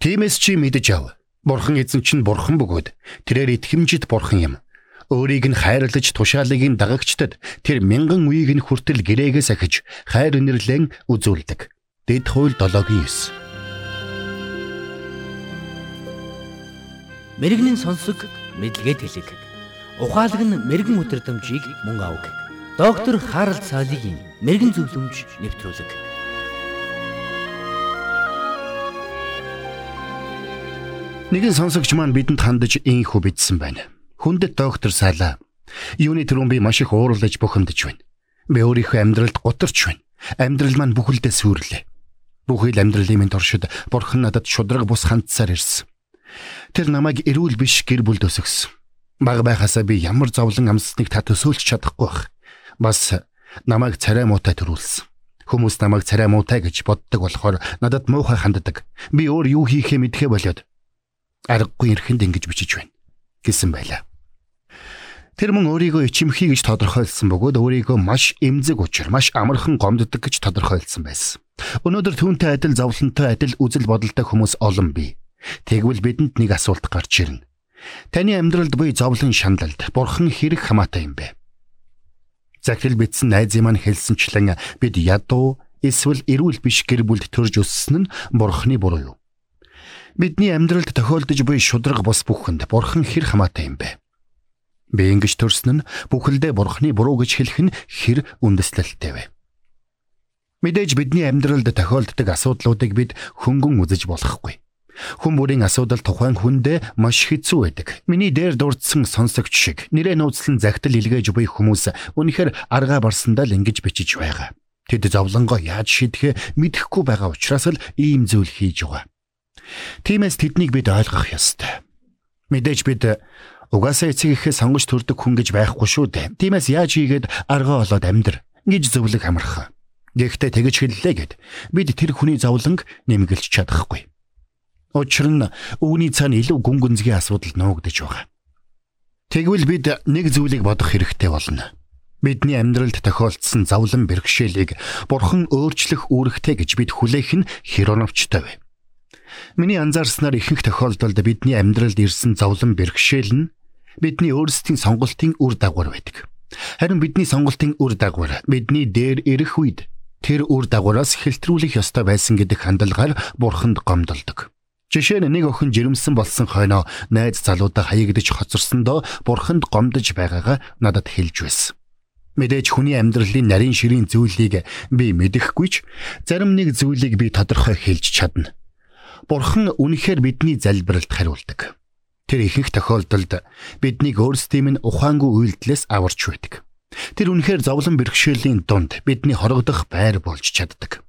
Тиймээс чи мэдэж ав. Бурхан эзэн чинь бурхан бөгөөд тэрээр итгэмжит бурхан юм. Өөрийг нь хайрлаж тушаалыг нь дагагчдад тэр мянган үеийг нь хүртэл гэрээгээс ахиж хайр инэрлэн үзүүлдэг. Дэд хууль 7:9. Мэргэний сонсог мэдлэгэд хэлэг. Ухаалаг нь мэрэгэн өдрөмжийг мөн авг. Доктор Харалт цаалогийн мэрэгэн зөвлөмж нэвтрүүлэг. Нэгэн сонсогч маань бидэнд хандаж ийхүү бидсэн байна. Хүндэт доктор Сала. Юуны түрүүн би маш их уурлаж бухимдаж байна. Би өөрийнхөө амьдралд гутарч байна. Амьдрал маань бүхэлдээ сүрлээ. Бүхэл амьдралын минь туршид бурхан надад шудраг бус хандсаар ирсэн. Тэр намайг эрүүл биш гэр бүлд өсгсөн. Баг байхасаа би ямар зовлон амссныг та төсөөлж чадахгүй бах. Бас намайг царай муутай төрүүлсэн. Хүмүүс намайг царай муутай гэж боддог болохоор надад муухай ханддаг. Би өөр юу хийхээ мэдхээ болоод аргагүй эрхэнд ингэж бичиж байна гэсэн байлаа. Тэр мөн өөрийгөө ичимхий гэж тодорхойлсон бөгөөд өөрийгөө маш эмзэг учир, маш амархан гомддог гэж тодорхойлсон байсан. Өнөөдөр түүнтэй адил зовлонтой адил үзэл бодолтой хүмүүс олон бий. Тэгвэл бидэнд нэг асуулт гарч ирнэ. Таны амьдралд буй зовлон шаналлд бурхан хэрэг хамаатай юм бэ? Захирал бичсэн найзын маань хэлсэнчлэн бид ядуу эсвэл эрүүл биш гэр бүлд төрж өссөн нь бурханы буруу юу? Бидний амьдралд тохиолдож буй шудраг бус бүхэнд бурхан хэр хамаатай юм бэ? Би ингэж төрсөн нь бүхэлдээ бурханы буруу гэж хэлэх нь хэр үндэслэлтэй вэ? Мэдээж бидний амьдралд тохиолддог асуудлуудыг бид хөнгөн үзэж болохгүй. Хүн бүрийн асуудал тухайн хүндээ маш хэцүү байдаг. Миний дээр дурдсан сонсогч шиг нэрээ нууцлан загтал илгээж буй хүмүүс үнэхээр аргаа барсандаа л ингэж бичиж байгаа. Тэд зовлонгоо яаж шийдэхээ мэдэхгүй байгаа учраас л ийм зүйл хийж байгаа. Тиймээс тэднийг бид ойлгох ёстой. Мэдээж бид угаасаа эцэг ихээ сонгож төрдөг хүн гэж байхгүй шүү дээ. Тиймээс яаж хийгээд аргаа олоод амьдр гэж зөвлөг амархан. Гэхдээ тэгэж хэллээ гэд бид тэр хүний зовлонг нэмгэлж чадахгүй. Учир нь үүний цаана илүү гүн гүнзгий асуудал нуугдж байгаа. Тэгвэл бид нэг зүйлийг бодох хэрэгтэй болно. Бидний амьдралд тохиолдсон зовлон бэрхшээлийг бурхан өөрчлөх үүрэгтэй гэж бид хүлээх нь хэр оновчтой вэ? Миний анзаарснаар ихэнх тохиолдолд бидний амьдралд ирсэн зовлон бэрхшээл нь бидний өөрсдийн сонголтын үр дагавар байдаг. Харин бидний сонголтын үр дагавар бидний дээр ирэх үед тэр үр дагавараас хэлтрүүлэх ёстой байсан гэдэг хандлагаар бурханд гомдолдог. Жишээ нь нэг охин жирэмсэн болсон хойноо найз залуудаа хаягдж хоцорсондоо бурханд гомдож байгаагаа надад хэлж байсан. Мэдээж хүний амьдралын нарийн ширийн зүйлийг би мэдэхгүй ч зарим нэг зүйлийг би тодорхой хэлж чадна. Бурхан үнэхээр бидний залбиралд хариулдаг. Тэр ихэнх тохиолдолд биднийг өөрсдийн минь ухаангүй үйлдэлээс аварч байдаг. Тэр үнэхээр зовлон бэрхшээлийн дунд бидний хорогдох байр болж чаддаг.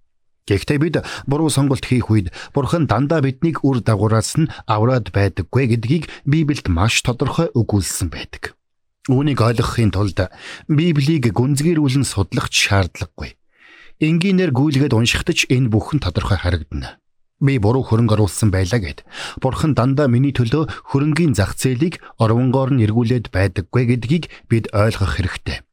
Гэхдээ бид буруу сонголт хийх үед Бурхан дандаа биднийг үр дагавраас нь авраад байдаггүй гэдгийг Библиэд маш тодорхой өгүүлсэн байдаг. Үүнийг ойлгохын тулд Библийг гүнзгийрүүлэн судлах шаардлагагүй. Энгийнээр гүйлгээд уншихдаж энэ бүхэн тодорхой харагдана би буруу хөрөнгө оруулсан байлаа гэд. Бурхан дандаа миний төлөө хөрөнгийн зах зээлийг орвонгоор нь эргүүлээд байдаггүй гэдгийг бид ойлгох хэрэгтэй.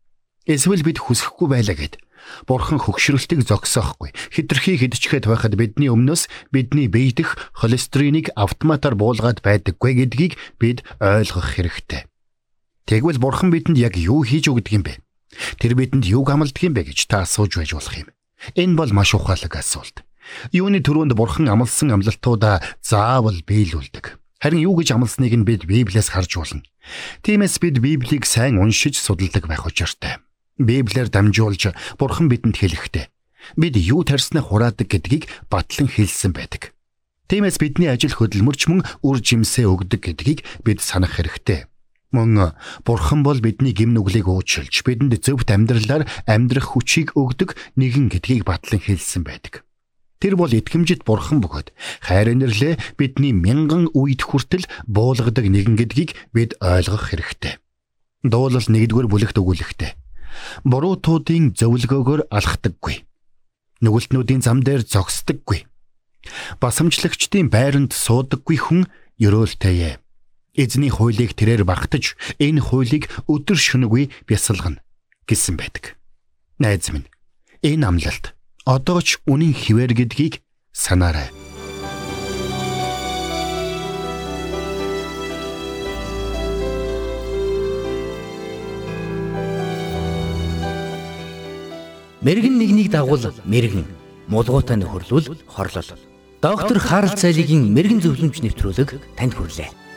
Эсвэл бид хүсэхгүй байлаа гэд. Бурхан хөгшрөлтийг зогсоохгүй. Хитрхи хидчихэд байхад бидний өмнөөс бидний бие дэх холестеринийг автоматар буулгаад байдаггүй гэдгийг бид ойлгох хэрэгтэй. Тэгвэл Бурхан бидэнд яг юу хийж өгдөг юм бэ? Тэр бидэнд юуг амладаг юм бэ гэж та асууж байж болох юм. Энэ бол маш ухаалаг асуулт. Юуны төрөнд бурхан амласан амлалтуудаа заавал биелүүлдэг. Харин юу гэж амласныг нь бид Библиэс харж болно. Тиймээс бид Библийг сайн уншиж судалдаг байх учиртай. Библиэр дамжуулж бурхан бидэнд хэлэхдээ бид юу тарснаа хураадаг гэдгийг батлан хэлсэн байдаг. Тиймээс бидний ажил хөдөлмөрч мөн үр жимсээ өгдөг гэдгийг бид санах хэрэгтэй. Мөн бурхан бол бидний гим нүглийг уучлж бидэнд зөвхт амьдралаар амьдрах хүчийг өгдөг нэгэн гэдгийг батлан хэлсэн байдаг. Тэр бол итгэмжит бурхан бөгөөд хайр инэрлээ бидний мянган үед хүртэл буулгадаг нэгэн гэдгийг бид ойлгох хэрэгтэй. Дуулал 1-р бүлэгт өгүүлэхтэй. Буруутуудын зөвлөгөөгөөр алхдаггүй. Нүгэлтнүүдийн зам дээр зогсдоггүй. Басамжлагчдын байранд суудаггүй хүн ёроолтой. Эзний хуулийг тэрээр багтаж энэ хуулийг өдөр шөнөгүй бясалгана гэсэн байдаг. Найз минь энэ амлалт одоо ч үнэн хിвэр гэдгийг санаарай. Мэргэн нэгнийг дагуул мэргэн мулгуутай нөхөрлөл хорлол. Доктор Харалт цайлигийн мэрэгэн зөвлөмж нэвтрүүлэг танд хүрэлээ.